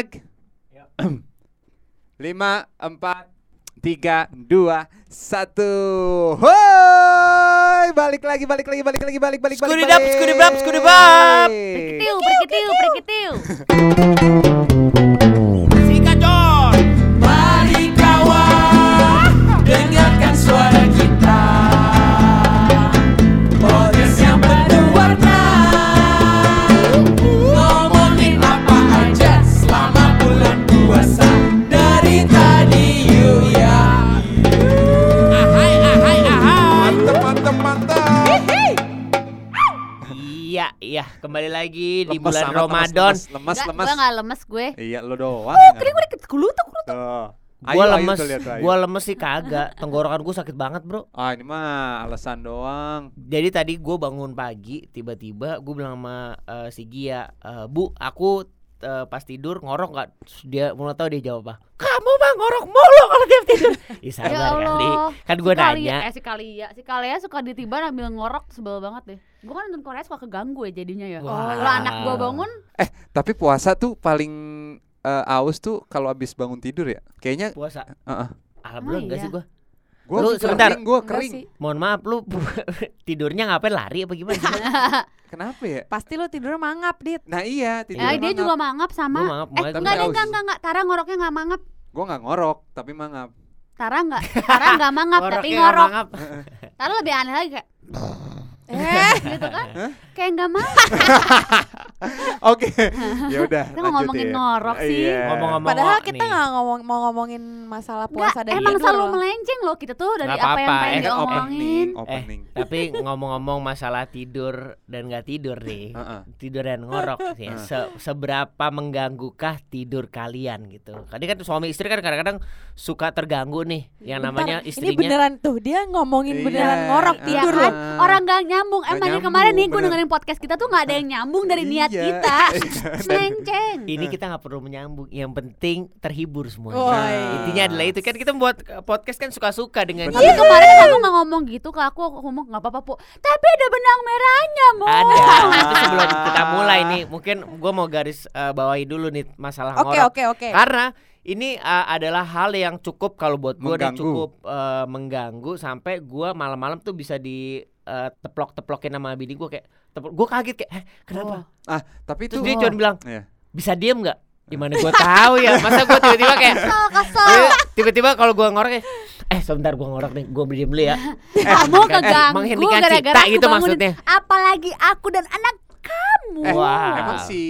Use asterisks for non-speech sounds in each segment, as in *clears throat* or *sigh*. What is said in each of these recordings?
Mag. *clears throat* Lima, empat, tiga, dua, satu. Hoi, balik lagi, balik lagi, balik lagi, balik, balik, balik. Skudidap, balik. skudibab, skudibab. Prikitiu, prikitiu, prikitiu. *laughs* Sikat Iya, kembali lagi di Lemes bulan amat, lemes, Ramadan. Lemes, lemes, Enggak, lemes. gue gak lemes gue. Iya, lo doang. Oh, kering gue dikit. Gua Ayo, ayo lemes, gua lemes sih kagak. Tenggorokan gua sakit banget, Bro. Ah, ini mah alasan doang. Jadi tadi gue bangun pagi, tiba-tiba gue bilang sama eh, si Gia, "Eh, Bu, aku eh, pas tidur ngorok nggak? Dia mau tahu dia jawab apa? Kamu mah ngorok mulu kalau tiap tidur. *laughs* Ih Ya sabar kali. Allah. Kan gue Si nanya. Eh si Kalia, si Kalia suka ditiba ambil ngorok sebel banget deh. Gue kan nonton Korea suka keganggu ya jadinya ya. Wah. Kalau anak gue bangun, Tapi puasa tuh paling eh, aus tuh kalau abis bangun tidur ya. Kayaknya Puasa. Heeh. Alhamdulillah Oh, enggak iya. sih gue. gua Lu sebentar. kering, gua kering. sih. Mohon maaf lu *laughs* tidurnya ngapain lari apa gimana? *laughs* Kenapa ya? Pasti lo tidur mangap, Dit. Nah iya, tidur ya dia juga mangap Gue sama. maaf, Eh enggak enggak, enggak, enggak. Tara ngoroknya enggak mangap. Gua nggak ngorok, tapi mangap. Tara enggak, Tara enggak mangap *laughs* tapi ngorok. mangap. Tara lebih aneh lagi kayak Eh, *laughs* gitu kan. Hah? Kayak enggak mangap. *laughs* Oke. ya udah. Kita mau ngomongin ngorok sih. Iya. Ngomong-ngomong padahal ngorok kita nggak ngomong mau ngomongin masalah puasa dan emang selalu loh. melenceng loh kita tuh dari Nggak apa yang pengen Eh, diomongin. opening, Eh, opening. tapi ngomong-ngomong masalah tidur dan nggak tidur nih. Heeh. tidur dan ngorok sih ya. Se- seberapa mengganggukah tidur kalian gitu tadi kan suami istri kan kadang-kadang suka terganggu nih yang Bentar, namanya Ini istrinya beneran tuh dia ngomongin Iya, beneran ngorok ah. Iya tidur kan? loh. Orang gak nyambung. Nggak Emangnya nyambung, kemarin nih gue dengerin podcast kita tuh gak ada yang nyambung dari niat *laughs* Iya. *laughs* kita. Dan- Melenceng. ini kita nggak perlu menyambung yang penting terhibur semuanya Woi. Nah. intinya adalah itu kan kita buat eh, podcast kan suka-suka dengan Tapi kemarin kamu gak ngomong gitu ke aku, aku ngomong gak apa-apa po. Tapi ada benang merahnya mo. ada itu *laughs* sebelum kita mulai nih mungkin gue mau garis eh, bawahi dulu nih masalah Oke ngorok oke oke. Karena ini uh, adalah hal yang cukup kalau buat gue dan cukup uh, mengganggu sampai gue malam-malam tuh bisa di uh, teplok-teplokin sama bini gue kayak gue kaget kayak eh, kenapa? Ah, tapi itu Terus dia cuma bilang Iya. bisa diem nggak? Gimana gue tahu ya? Masa gue tiba-tiba kayak Kesel, kesel. eh, tiba-tiba kalau gue ngorok kayak eh sebentar gue ngorok nih gue diem dulu ya. *laughs* Kamu keganggu menghentikan gara-gara gitu bangunin. maksudnya. Apalagi aku dan anak kamu. Eh, Wah. Emang si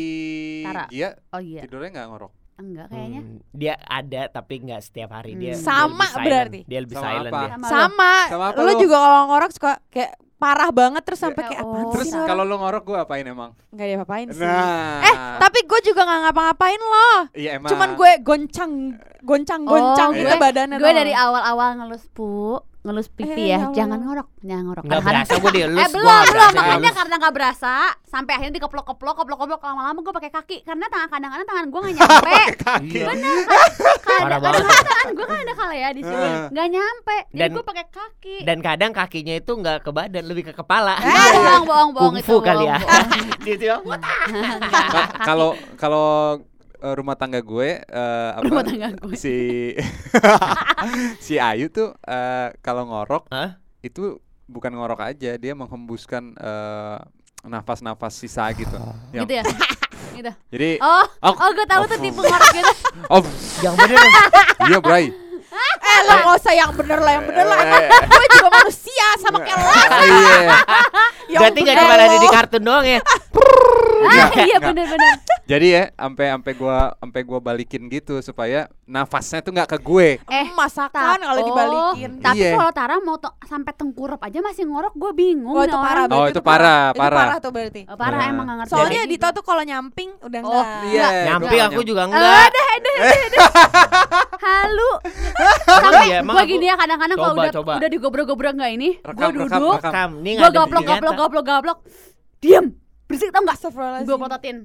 Tara. Gia Oh iya, tidurnya nggak ngorok. enggak kayaknya. Hmm, dia ada tapi nggak setiap hari dia. Hmm. dia Sama silent. berarti. Dia lebih Sama silent apa? dia. Sama. Sama. Sama apa Lu lu? juga kalau ngorok suka kayak parah banget terus sampai Ya kayak apa. Terus sih kalau lu ngorok gua apain emang? nggak dia apain sih. Nah. Eh, tapi gue juga nggak ngapa-ngapain loh. iya emang. Cuman gue goncang, goncang, goncang Oh, gitu gue- badannya. Gue dari awal-awal ngelus pu, ngelus pipi Eh, ya. ya. Jangan ngorok, jangan ngorok. Nggak Kadang-kadang- berasa gue dielus. *laughs* Eh belum belum makanya karena nggak berasa sampai akhirnya dikeplok-keplok keplok-keplok lama-lama gue pakai kaki karena tangan kadang-kadang tangan gue nggak *laughs* nyampe Iya. Banget. kadang-kadang tangan gue kan ada kali ya di sini Eh. nggak nyampe jadi Dan- gue pakai kaki Dan kadang kakinya itu nggak ke badan, lebih ke kepala. Eh, bohong bohong bohong itu Kungfu kali ya. Ka- *laughs* kaki. kalau kalau eh, rumah tangga gue eh, apa Rumah tangga gue. si *laughs* si Ayu tuh eh, kalau ngorok Hah? itu bukan ngorok aja dia menghembuskan eh, nafas-nafas sisa gitu. Yang- gitu ya *laughs* gitu Jadi oh Oh, oh gue tahu oh, tuh tipe ngorok gitu oh Yang bener iya Bray. Eh lo gak usah yang bener lah, yang bener lah. gue juga manusia sama kayak lo. Iya. *laughs* Yang *laughs* Berarti nggak bener cuma ada di kartun doang ya. ah Nggak, iya nggak. bener-bener Jadi ya sampai sampai gua sampai gua balikin gitu supaya nafasnya tuh nggak ke gue. eh masakan kalau oh, dibalikin. tapi Iya. kalau Tara mau to- sampai tengkurap aja masih ngorok gue bingung Oh itu parah. Oh, itu parah, Itu parah. parah tuh berarti. Oh, parah Nah. emang gak ngerti Soalnya Dito tuh kalau nyamping udah Oh, enggak. Iya. Nyampi gua aku juga Eh, enggak. deh, deh, deh. Halu. Sampai iya, emang gue gini ya kadang-kadang kalau udah coba. udah digobrok-gobrok nggak ini, gue duduk, gue nggak ada gaplok, bukti gaplok, nyata. gaplok, gaplok, diem, berisik tau nggak? Gue pototin.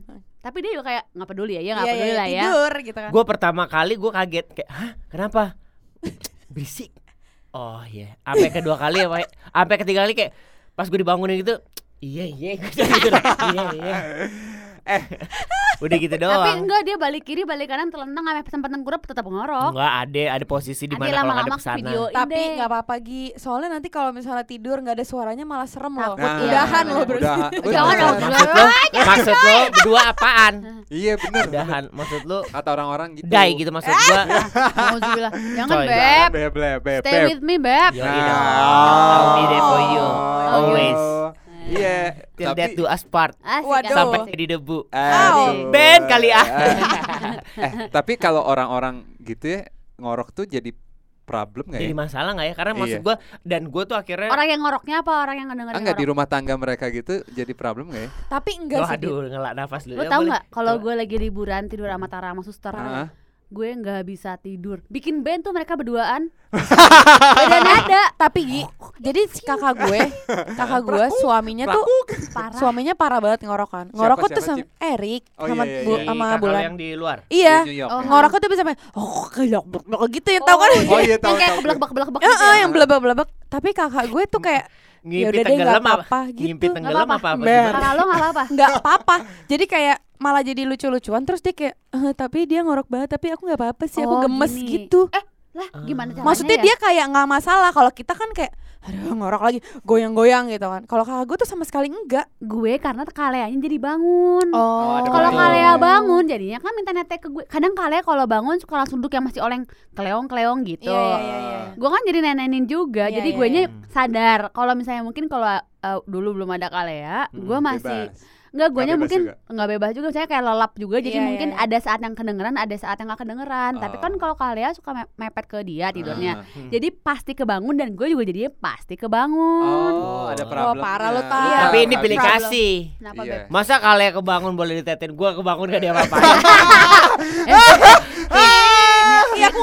Tapi dia juga kayak nggak peduli ya, ya nggak Iya, peduli iya, lah ya. Tidur gitu kan. Gue pertama kali gue kaget kayak, hah kenapa? Berisik. Oh iya. Sampai kedua kali apa? Sampai ketiga kali kayak pas gue dibangunin gitu, iya iya. *laughs* Gitu, iya iya. Udah gitu Tapi doang. enggak dia balik kiri balik kanan telentang sampai sempat tengkurap tetap ngorok. Enggak ada ada posisi di mana kalau sana. video Tapi deh. nggak apa-apa Gi Soalnya nanti kalau misalnya tidur nggak ada suaranya malah serem loh Takut, iya. Udahan loh *laughs* Udahan. Jangan dong, Maksud lo, maksud lo berdua apaan? Iya bener. Udahan, maksud lo Kata orang-orang gitu. gay gitu maksud gua. Alhamdulillah. Jangan beb. Beb, Stay with me beb. Nah. I'll be there for you. Always. Iya. Till tapi- death do us part. Asik, Waduh. asik, Sampai asik. di debu. Aduh. Ben kali ah. *laughs* eh, tapi kalau orang-orang gitu ya ngorok tuh jadi problem nggak ya? Jadi masalah nggak ya? Karena maksud Iya. gua dan gua tuh akhirnya Orang yang ngoroknya apa orang yang ngedengerin Enggak di ngorok? rumah tangga mereka gitu jadi problem nggak ya? Tapi enggak Wah, sih aduh, ngelak nafas dulu. Lu Ya, tau boleh. nggak kalau gue lagi liburan tidur sama Tara sama suster, Heeh. Gue nggak bisa tidur. Bikin band tuh mereka berduaan. *laughs* Beda nada. Tapi Gi Jadi si kakak gue *laughs* Kakak gue suaminya tuh Parah. Suaminya parah banget ngorokan Ngorok tuh siapa, sama? Erik Oh, sama, iya, iya, Bu- iya. sama Bulan yang di luar. Iya. Oh. Ngoroknya tuh bisa sampai Oh kayak gitu ya tau kan Oh iya tahu yang kayak tahu. keblak bak keblak bak Ya, gitu eh, ya. yang belebek-belebek Tapi kakak gue tuh kayak Ya Ngimpi udah deh nggak tenggelam apa? apa-apa Ngimpi gitu tenggelam Nggak apa apa? Lo nggak apa-apa. nggak apa-apa jadi kayak malah jadi lucu-lucuan terus dia kayak "Eh, tapi dia ngorok banget tapi aku nggak apa-apa sih aku Oh, gemes gini. gitu Eh, lah gimana caranya maksudnya ya? dia kayak nggak masalah kalau kita kan kayak aduh ngorok lagi goyang-goyang gitu kan kalau kakak gue tuh sama sekali enggak gue karena kaleanya jadi bangun. Oh, ada Kalau kalea bangun jadinya kan minta netek ke gue. Kadang kalea kalau bangun suka langsung duduk yang masih oleng keleong-keleong gitu. Iya, iya, iya. Gue kan jadi nenenin juga. Iya, jadi iya, gue nya iya. sadar kalau misalnya mungkin kalau uh, dulu belum ada kalea, Hmm, gue masih Bebas. Enggak, gue Nggak bebas mungkin nggak bebas juga. Saya kayak lelap juga. Jadi Iya, mungkin iya. ada saat yang kedengeran, ada saat yang nggak kedengeran. Tapi kan Oh. kalau kalea suka me- mepet ke dia tidurnya. Hmm. Jadi pasti kebangun dan gue juga jadinya pasti kebangun. Oh, ada Oh, problem. parah lu, Ta. Iya. Tapi ini Problem. pilih kasih. Kenapa beb? Masa kalian kebangun boleh ditetin gua kebangun gak dia *laughs* iya aku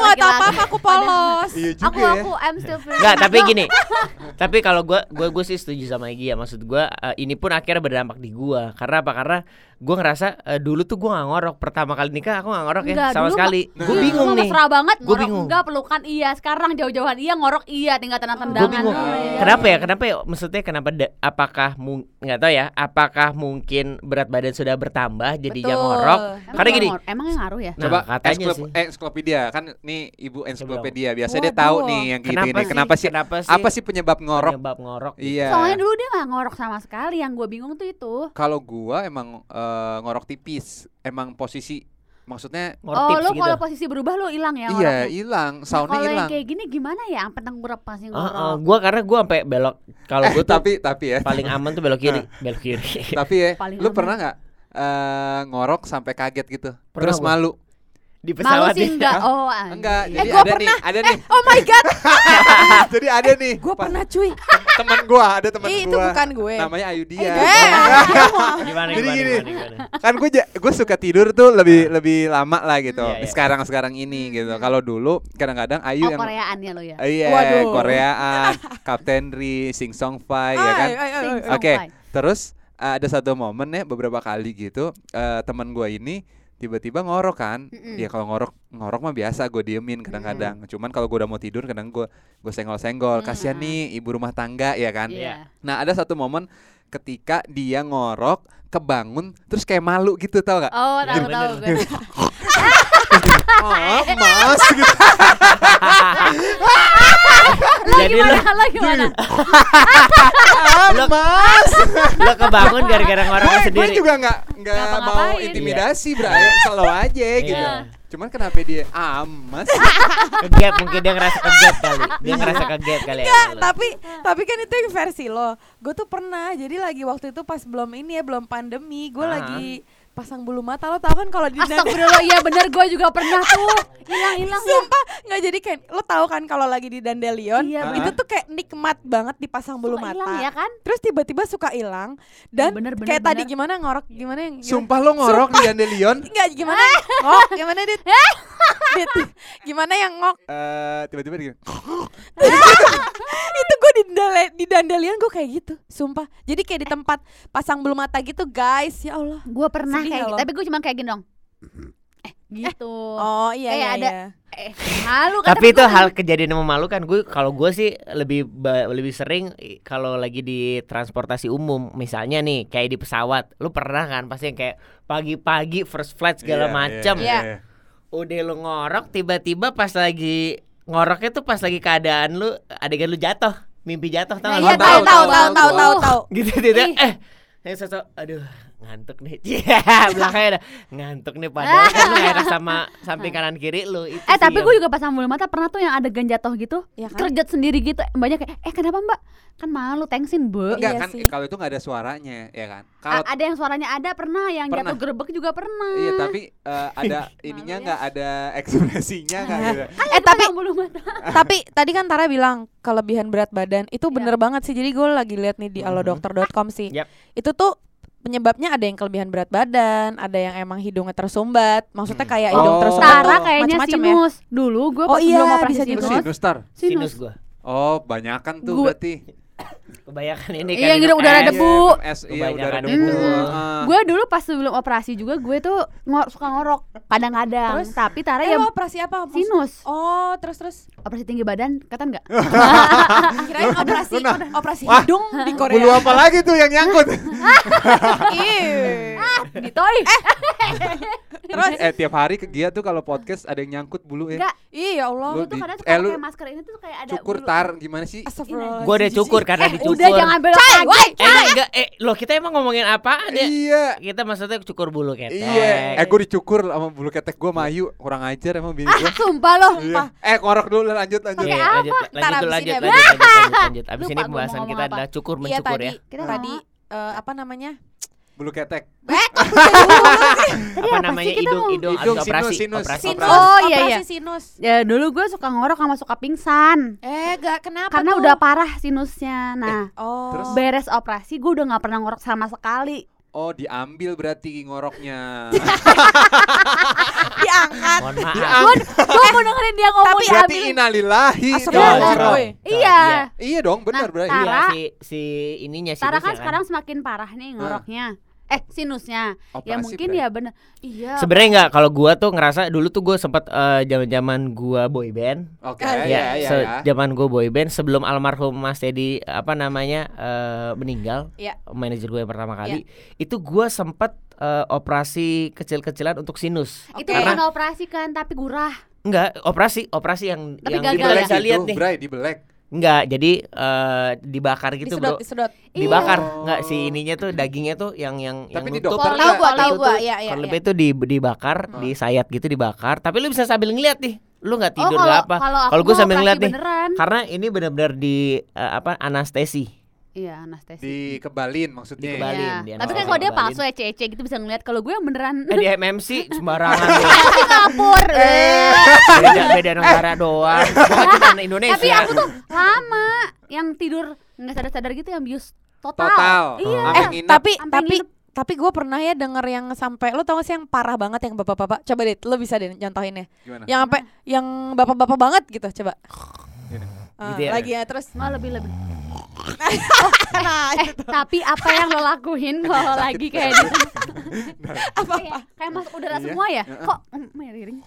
nggak tahu apa-apa aku polos Iya juga Aku ya. aku I'm still feeling. Enggak, tapi gini. *laughs* tapi kalau gua gua gua sih setuju sama Egy ya. Maksud gua eh, ini pun akhirnya berdampak di gua. Karena apa? Karena gua ngerasa eh, dulu tuh gua gak ngorok. Pertama kali nikah aku gak ngorok ya Enggak, sama dulu sekali. Nah. bingung Gua nih. mesra banget Gua ngorok bingung. enggak pelukan iya sekarang jauh-jauhan iya ngorok iya tinggal tenang-tendangan Gue bingung. Oh, iya. Kenapa ya? Kenapa ya? Maksudnya kenapa? da- apakah nggak tahu ya? Apakah mungkin berat badan sudah bertambah jadinya Betul. ngorok? Emang Karena gini. ngor- emang yang ngaruh ya Nah, Coba katanya sih. eh, ensiklopedia kan nih ibu ensiklopedia. biasanya dia tahu nih yang gitu ini kenapa sih? Kenapa sih? apa sih penyebab ngorok Penyebab ngorok. gitu. iya. Soalnya dulu dia nggak ngorok sama sekali. Yang gue bingung tuh itu. Kalau gua emang eh, ngorok tipis. Emang posisi maksudnya Ngorok oh lu gitu. kalau posisi berubah lu hilang ya iya hilang. Nah, soundnya kalau yang hilang. kayak gini gimana ya? Sampai tengkurap pasti Heeh, ngorok. gua karena gua sampai belok. Kalau eh gua tuh tapi tapi ya. paling aman tuh belok kiri, belok kiri. tapi ya Paling lu aman. pernah nggak eh, ngorok sampai kaget gitu? Pernah terus gua. malu Di malu pesawat sih ya. enggak. *laughs* Oh ah, enggak jadi gua ada nih ada nih. Oh my god. *laughs* Jadi ada nih. gue pernah cuy. teman gua ada teman Ih, itu gua. bukan gue. Namanya Ayudia eh Gimana Jadi gimana, gini. gimana, gimana? kan gue gue suka tidur tuh lebih lebih lama lah gitu. Iya, iya. sekarang sekarang ini gitu. kalau dulu kadang-kadang Ayu oh yang Koreaan ya lo ya? Iya Waduh. Koreaan. *laughs* Captain Ri Sing Song Fai ya kan? Oke. five. terus uh, ada satu momen ya beberapa kali gitu eh, teman gue ini tiba-tiba ngorok kan Mm-mm. ya kalau ngorok ngorok mah biasa gue diemin kadang-kadang cuman kalau gue udah mau tidur kadang gue gue senggol-senggol Mm. kasihan nih ibu rumah tangga ya kan Iya. Nah ada satu momen ketika dia ngorok kebangun terus kayak malu gitu tau gak? Oh, tahu tahu gue. Oh *laughs* mas gitu. *laughs* Lo Jadi gimana? Lo gimana? lu, lu kebangun gara-gara ngorok Gue sendiri. juga nggak nggak Nggak mau intimidasi Bray, selalu aja gitu. Iya. Cuman kenapa dia ah mas? Kegap mungkin dia ngerasa kegap kali. Dia ngerasa kegap kali ya. Enggak, lu. tapi tapi kan itu yang versi lo. Gue tuh pernah, jadi lagi waktu itu pas belum ini ya, belum pandemi, gue Ah. lagi pasang bulu mata lo tau kan kalau di Astagfirullah, iya bener gue juga pernah tuh. Hilang-hilang ya. Sumpah nggak jadi kan lo tahu kan kalau lagi di Dandelion Iya, itu tuh kayak nikmat banget dipasang bulu Suka mata. hilang ya kan? Terus tiba-tiba suka hilang dan Bener, bener, kayak tadi bener. gimana ngorok gimana yang? Sumpah lo ngorok di Dandelion? *laughs* Enggak gimana? ngok gimana dit? dit gimana yang ngok? Eh tiba-tiba dia *laughs* itu gue di Dale, di Dandelion gue kayak gitu, sumpah. Jadi kayak di tempat pasang bulu mata gitu guys, ya Allah. Gue pernah Sedih kayak nggak gitu, lo? tapi gue cuma kayak gini dong. Eh, gitu. Oh iya Kayak iya. ada- iya. Eh, malu kan Tapi itu hal kejadian yang memalukan. Gue kalau gue sih lebih lebih sering kalau lagi di transportasi umum, misalnya nih kayak di pesawat, lu pernah kan pasti yang kayak pagi-pagi first flight segala Iya, macam. Iya. Udah lu ngorok tiba-tiba pas lagi ngoroknya tuh pas lagi keadaan lu adegan lu jatuh, mimpi jatuh tau Nah, iya, tahu tahu, tahu tahu, tahu tahu tahu tahu. gitu gitu eh yang sosok aduh ngantuk nih *laughs* Iya, belakangnya ada ngantuk nih padahal kan lu nggak enak sama samping kanan kiri lu itu Eh tapi yang- gue juga pas bulu mata pernah tuh yang adegan jatuh gitu Iya kan? Kerjat sendiri gitu Banyak kayak Eh kenapa mbak Kan malu tengsin bu Enggak Iya kan sih. kalau itu nggak ada suaranya ya kan. Kalau Ada yang suaranya ada pernah Yang Pernah. jatuh gerbek juga pernah iya tapi eh, ada *laughs* ininya ya. nggak ada ekspresinya nggak gitu. Eh tapi bulu mata *laughs* tapi tadi kan Tara bilang kelebihan berat badan itu Iya. bener banget sih. Jadi gue lagi lihat nih di Mhm. alodokter.com sih. Yap. Itu tuh penyebabnya ada yang kelebihan berat badan, ada yang emang hidungnya tersumbat. Maksudnya Hmm. kayak hidung Oh. tersumbat Tara kayaknya macem-macem ya. sinus Dulu gue Oh pas iya, belum operasi bisa sinus sinus tar. sinus gua Oh, banyakan tuh Gua- berarti. Kebanyakan ini kan Iya, yang minum udara es. debu. Iya, iya udara debu. Hmm. Ah. Gue dulu pas sebelum operasi juga Gue tuh ngor suka ngorok Kadang-kadang Terus? Tapi Tara Eh, ya operasi apa? Maksud- Sinus Oh, terus terus. Operasi tinggi badan Kata enggak? *laughs* Kirain operasi operasi hidung di Korea. Bulu apa lagi tuh yang nyangkut? *laughs* Ditoi *laughs* Terus eh tiap hari ke Gia tuh kalau podcast ada yang nyangkut bulu ya. Enggak Ih, ya Allah. Lu Lu tuh di- kadang suka eh, pakai masker ini tuh kayak ada Cukur bulu. tar gimana sih? Astagfirullah. gua udah cukur karena Eh dicukur udah jangan belok lagi eh enggak eh lo kita emang ngomongin apaan ya Iya. kita maksudnya cukur bulu ketek Iya. Eh gue dicukur sama bulu ketek gue mayu kurang ajar emang bini gue. Sumpah loh Iya. Eh ngorok dulu lanjut lanjut. Iya, Pakai lanjut, Ntar lanjut, abis lanjut, ini lanjut, lanjut, lanjut, lanjut. Abis Lupa ini gua mau pembahasan ngomong kita apa. adalah cukur Iya mencukur tadi ya. Kita tadi eh, apa namanya? Bulu ketek. *laughs* Tadi Apa apa namanya hidung, hidung, Hidung, abis operasi, sinus, sinus. operasi. Sinus. Oh, iya, operasi iya. sinus. Ya dulu gue suka ngorok sama suka pingsan Eh, gak kenapa Karena tuh? udah parah sinusnya Nah Oh. Terus? beres operasi gue udah gak pernah ngorok sama sekali Oh diambil berarti ngoroknya. *laughs* diangkat. Mohon maaf. Gue mau dengerin dia ngomong Tapi berarti diambil. inalillahi. Woy. Iya Iya dong benar Nah, berarti. Tara- Iya, si si ininya Tara sinusnya kan sekarang semakin parah nih ngoroknya Eh sinusnya Ya Operasi, mungkin Bray. ya bener Iya Sebenarnya enggak kalau gua tuh ngerasa dulu tuh gua sempat eh, zaman-zaman gua boy band. Oke Ya, ya ya se- ya. zaman gua boy band sebelum almarhum Mas Teddy apa namanya eh, meninggal, Iya. manajer gue yang pertama kali, itu gua sempat eh, operasi kecil-kecilan untuk sinus. Itu Karena- bukan operasi kan tapi gurah Enggak, operasi, operasi yang Tapi yang gagal kita ya? lihat nih. Bray, di belek. Enggak, jadi eh, dibakar gitu, disedot, Bro. disedot. Dibakar. Iya. Enggak si ininya tuh dagingnya tuh yang yang Tapi yang nutup. Tahu gua, tahu gua. tuh Iya, iya. Kalau iya. lebih itu di, dibakar, disayat gitu dibakar. Tapi lu bisa sambil ngeliat nih. Lu nggak tidur Oh nggak kalau apa. kalau gue mau sambil ngeliat nih. beneran Karena ini benar-benar di eh, apa anestesi. Iya anestesi Dikebalin maksudnya. Dikebalin. Iya. dia Tapi kan kalau dia palsu ya cece gitu bisa ngeliat Kalau gue yang beneran Eh di MMC *laughs* sembarangan *laughs* lu. Singapura beda, beda negara *laughs* doang. Bukan Indonesia. Tapi aku tuh lama Yang tidur nggak sadar-sadar gitu yang bius total, Total. Iya Eh, nginep. tapi tapi nginep. tapi gue pernah ya denger yang sampai lo tau gak sih yang parah banget yang bapak-bapak coba deh lo bisa deh nyontohinnya Gimana? yang sampai yang bapak-bapak banget gitu coba. Ah, Gitu ya? lagi ya terus Mau lebih lebih nah, *laughs* Eh tapi apa yang lo lakuin *laughs* kalau lagi kayak gitu *laughs* apa Kayak, kayak masuk udara Iya. semua ya? Kok miring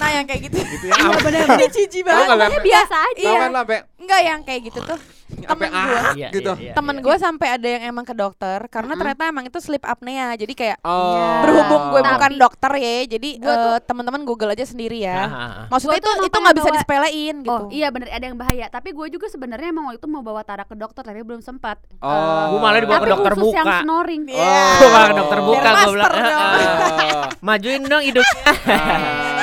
nah yang kayak gitu. Gitu ya. Iya bener ini cici banget. Biasa aja. Sampai enggak yang kayak gitu tuh Temen gua. ah Iya, gitu. iya, iya, temen iya. gue sampai ada yang emang ke dokter karena Mm-mm. ternyata emang itu sleep apnea jadi kayak Oh. berhubung gue Tapi- bukan dokter ya jadi Gua tuh- eh, teman-teman google aja sendiri Ah, ya ah, ah. maksudnya Gua tuh itu itu nggak bisa bawa- disepelein gitu Oh iya bener ada yang bahaya Tapi gue juga sebenarnya emang waktu itu mau bawa Tara ke dokter Tapi belum sempat Oh. Gua malah dibawa ke Tapi dokter khusus yang snoring Iya. Gua malah ke dokter buka gue bilang. dong. "Eh, eh, Oh. Majuin dong hidupnya. *laughs*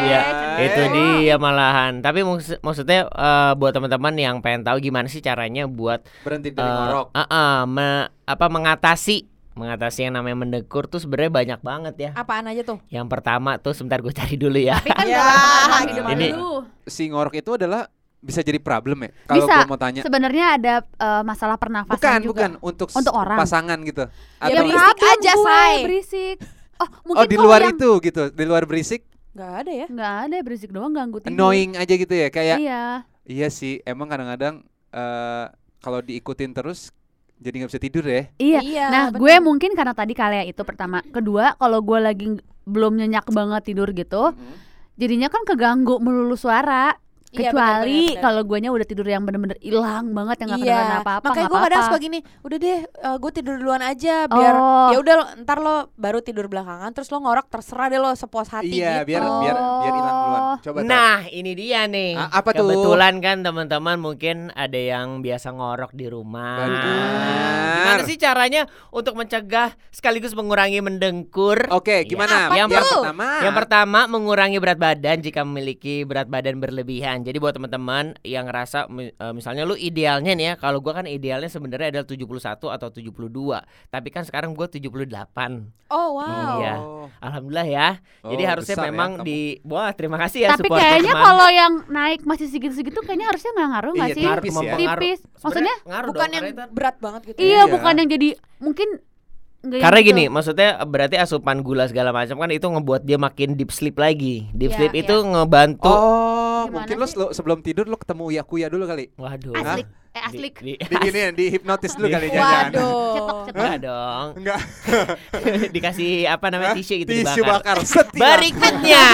Iya, Eh. itu dia malahan. Tapi maksud- maksudnya eh, buat teman-teman yang pengen tahu gimana sih caranya buat Berhenti dari eh, ngorok. eh, eh, me- apa mengatasi mengatasi yang namanya mendekur tuh sebenarnya banyak banget ya. apaan aja tuh Yang pertama tuh sebentar gue cari dulu ya. Tapi kan Ya, hidup ini- dulu Si ngorok itu adalah bisa jadi problem ya. Kalau Bisa. gua mau tanya. Sebenarnya ada eh, masalah pernafasan Bukan, juga bukan untuk, Untuk orang. pasangan gitu. Ya, Atau berisik aja, gue, Say. berisik Oh mungkin Oh, di luar yang- itu gitu. Di luar berisik nggak ada ya Nggak ada berisik doang ganggu tidur annoying aja gitu ya. Kayak Iya iya sih, emang kadang-kadang eh kalau diikutin terus jadi nggak bisa tidur ya. Iya Iya, Nah bener. gue mungkin karena tadi Kalea itu pertama Kedua kalau gue lagi belum nyenyak banget tidur gitu Mm. jadinya kan keganggu melulu suara. Iya, Kecuali benar-benar. kalau guanya udah tidur yang bener-bener hilang banget yang gak Iya, kedengeran apa-apa. makanya nggak gue kadang suka gini, udah deh, gue tidur duluan aja, biar Oh. ya udah lo- ntar lo baru tidur belakangan, terus lo ngorok terserah deh lo sepuas hati Iya, gitu. biar biar biar hilang duluan. Coba Tar. Nah, ini dia nih. A- apa tuh? Kebetulan kan teman-teman mungkin ada yang biasa ngorok di rumah. Benar. Gimana sih caranya untuk mencegah sekaligus mengurangi mendengkur? Oke, Iya. gimana? Apa yang tuh? pertama. Yang pertama mengurangi berat badan jika memiliki berat badan berlebihan. Jadi buat teman-teman yang ngerasa eh, misalnya lu idealnya nih ya, kalau gua kan idealnya sebenarnya adalah 71 atau 72. Tapi kan sekarang gua 78. Oh wow. Iya. Alhamdulillah ya. Jadi Oh, harusnya besar ya memang kamu. di wah terima kasih ya Tapi kayaknya kalau yang naik masih segitu-segitu kayaknya harusnya nggak ngaruh nggak Iya, sih? tipis ya. Tipis. Maksudnya ngaruh Bukan dong, yang berat banget gitu. iya, Iya. bukan yang jadi mungkin nggak Karena gitu. gini, maksudnya berarti asupan gula segala macam kan itu ngebuat dia makin deep sleep lagi. Deep Iya, sleep iya. itu ngebantu. Oh, Gimana mungkin lo sih? selo- sebelum tidur lo ketemu Yakuya dulu kali. Waduh. Aslik, eh aslik. Di, di, Di gini di hipnotis dulu kali jangan. Waduh. Cetok, cetok. Enggak dong. Enggak. *laughs* Dikasih apa namanya tisu gitu Tisu dibakar. bakar. Hilang. Berikutnya,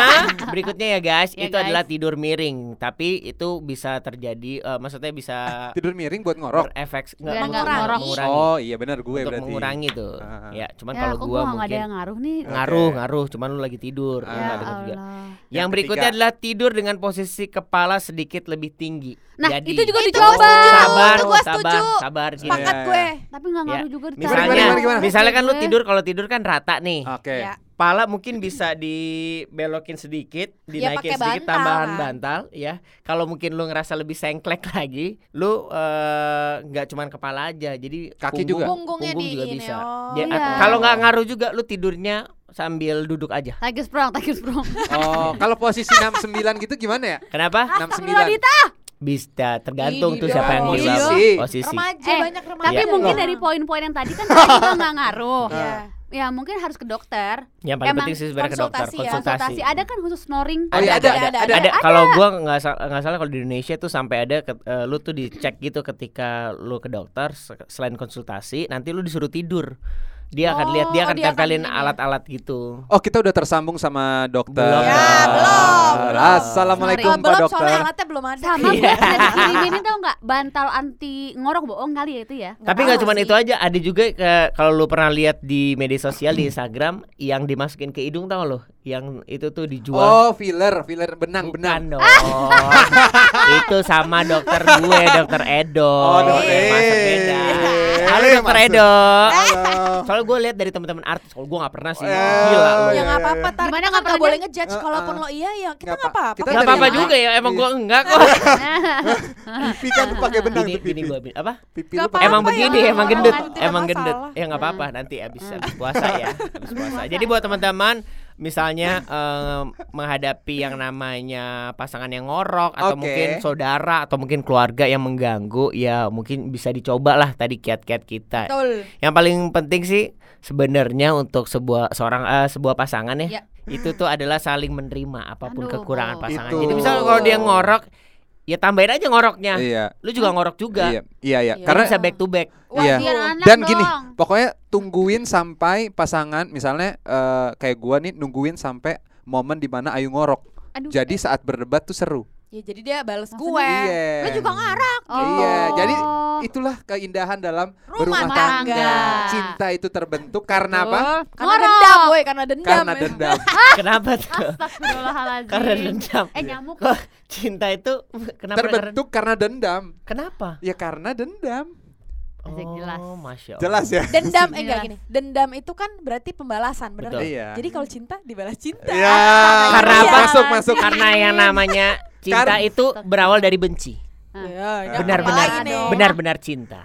*laughs* berikutnya ya guys, Ya, itu guys. adalah tidur miring. Tapi itu bisa terjadi, eh, maksudnya bisa Tidur miring buat ngorok. berefek Biar nggak mengurangi. Oh, iya benar gue untuk berarti. mengurangi tuh. Ah. Ya, cuman Ya, kalau gua nggak ada mungkin yang ngaruh nih. ngaruh, ngaruh, cuman lu lagi tidur. Ah. Ya juga. Allah. Yang berikutnya adalah tidur dengan posisi kepala sedikit lebih tinggi. Nah, Jadi, itu juga Itu dicoba. sabar, Itu gua sabar, setuju. sabar. gini. Sepakat Iya. gue. Tapi nggak ngaruh juga Gimana, Misalnya, gimana, gimana, gimana? misalnya kan lu Gue. tidur kalau tidur kan rata nih. Oke. Ya. Pala mungkin bisa dibelokin sedikit, dinaikin pakai sedikit bantal tambahan bantal ya. Kalau mungkin lu ngerasa lebih sengklek lagi, lu eh, nggak cuman kepala aja, jadi Kaki punggung- juga? Punggungnya punggung di juga ini, bisa. oh. Ya, Iya. Kalau nggak ngaruh juga, lu tidurnya sambil duduk aja. Tiger sprong, tiger sprong. *laughs* Oh, kalau posisi 69 gitu gimana ya? Kenapa? 69. Bisa tergantung tuh siapa yang Posisi. posisi. Remaja Eh, banyak remaja. Tapi Iya. mungkin Loh. dari poin-poin yang tadi kan *laughs* tadi juga nggak ngaruh. Iya. Ya mungkin harus ke dokter. Yang paling Emang penting sih sebenarnya ke dokter konsultasi ya, konsultasi. Konsultasi. Ada kan khusus snoring. Oh, iya, ada, ada, ada, ada, ada, ada. Kalau gua nggak nggak salah kalau di Indonesia tuh sampai ada ke- eh, lu tuh dicek gitu ketika lu ke dokter se- selain konsultasi nanti lu disuruh tidur. Dia akan lihat dia Oh, akan dia akan tempelin ini. alat-alat gitu. Oh, kita udah tersambung sama dokter. Belum. Ya, belum, belum. Assalamualaikum Oh, Pak belum Dokter. soalnya alatnya belum ada. Sama gue Iya. *laughs* bisa dikirimin tau nggak bantal anti ngorok bohong kali ya itu ya. Tapi nggak cuma itu aja, ada juga ke- kalau lu pernah lihat di media sosial di Instagram yang dimasukin ke hidung tau lo, yang itu tuh dijual. Oh, filler, filler benang, benang. Bukan dong. *laughs* itu sama dokter gue, dokter Edo. Oh, dokter Masa beda. Halo Eh, dokter maksud- Edo. Halo. *laughs* Soalnya gue lihat dari teman-teman artis, kalau gue nggak pernah sih. Eh, Gila lu. Ya iya, nggak iya. apa-apa, tar Gimana kita nggak kan nggak pernah boleh ngejudge. Eh, Kalaupun lo iya ya kita Nggak nggak apa- apa-apa. kita Gak dari apa-apa juga ya, emang Iya. gue enggak kok. *laughs* Pipi kan tuh pakai benang Gini, tuh gini pipi. gua apa? Pipi Nggak lu pakai Emang ya, begini, emang gendut, emang gendut. Ya nggak apa-apa, nanti abis abis puasa *laughs* ya, abis puasa. Jadi buat teman-teman, misalnya em, menghadapi yang namanya pasangan yang ngorok atau Oke. mungkin saudara atau mungkin keluarga yang mengganggu, ya mungkin bisa dicoba lah tadi kiat-kiat kita. Betul. Yang paling penting sih sebenarnya untuk sebuah seorang eh, sebuah pasangan ya, Ya. itu tuh adalah saling menerima apa pun Aduh, kekurangan pasangan. Itu. Jadi misalnya kalau dia ngorok, ya tambahin aja ngoroknya. Iya. Lu juga ngorok juga. Iya, iya, iya. Iya. Karena Bisa back to back. Iya. Biar anak dan dong. gini, pokoknya tungguin sampai pasangan misalnya eh, kayak gua nih nungguin sampai momen di mana Ayu ngorok. Aduh. Jadi saat berdebat tuh seru. Ya jadi dia balas Maksudnya? gue. Iya. Lu juga ngarang. Oh. Iya, jadi itulah keindahan dalam Rumah berumah tangga. tangga. Cinta itu terbentuk karena apa? Karena Ngorok. dendam, boy, karena dendam. Karena ya. dendam. *laughs* Kenapa tuh? Astagfirullahaladzim. Karena dendam. Eh nyamuk. Kok cinta itu kenapa terbentuk karena dendam. Kenapa? Ya karena dendam. Asik, jelas. Oh, masya Allah. Jelas ya? Dendam eh enggak Jelas. gini. Dendam itu kan berarti pembalasan, benar Betul. Iya. Jadi kalau cinta dibalas cinta. Ya. Karena apa? Masuk, masuk. Karena yang namanya cinta Karena- itu berawal dari benci. Ya, Nggak Benar-benar benar-benar cinta.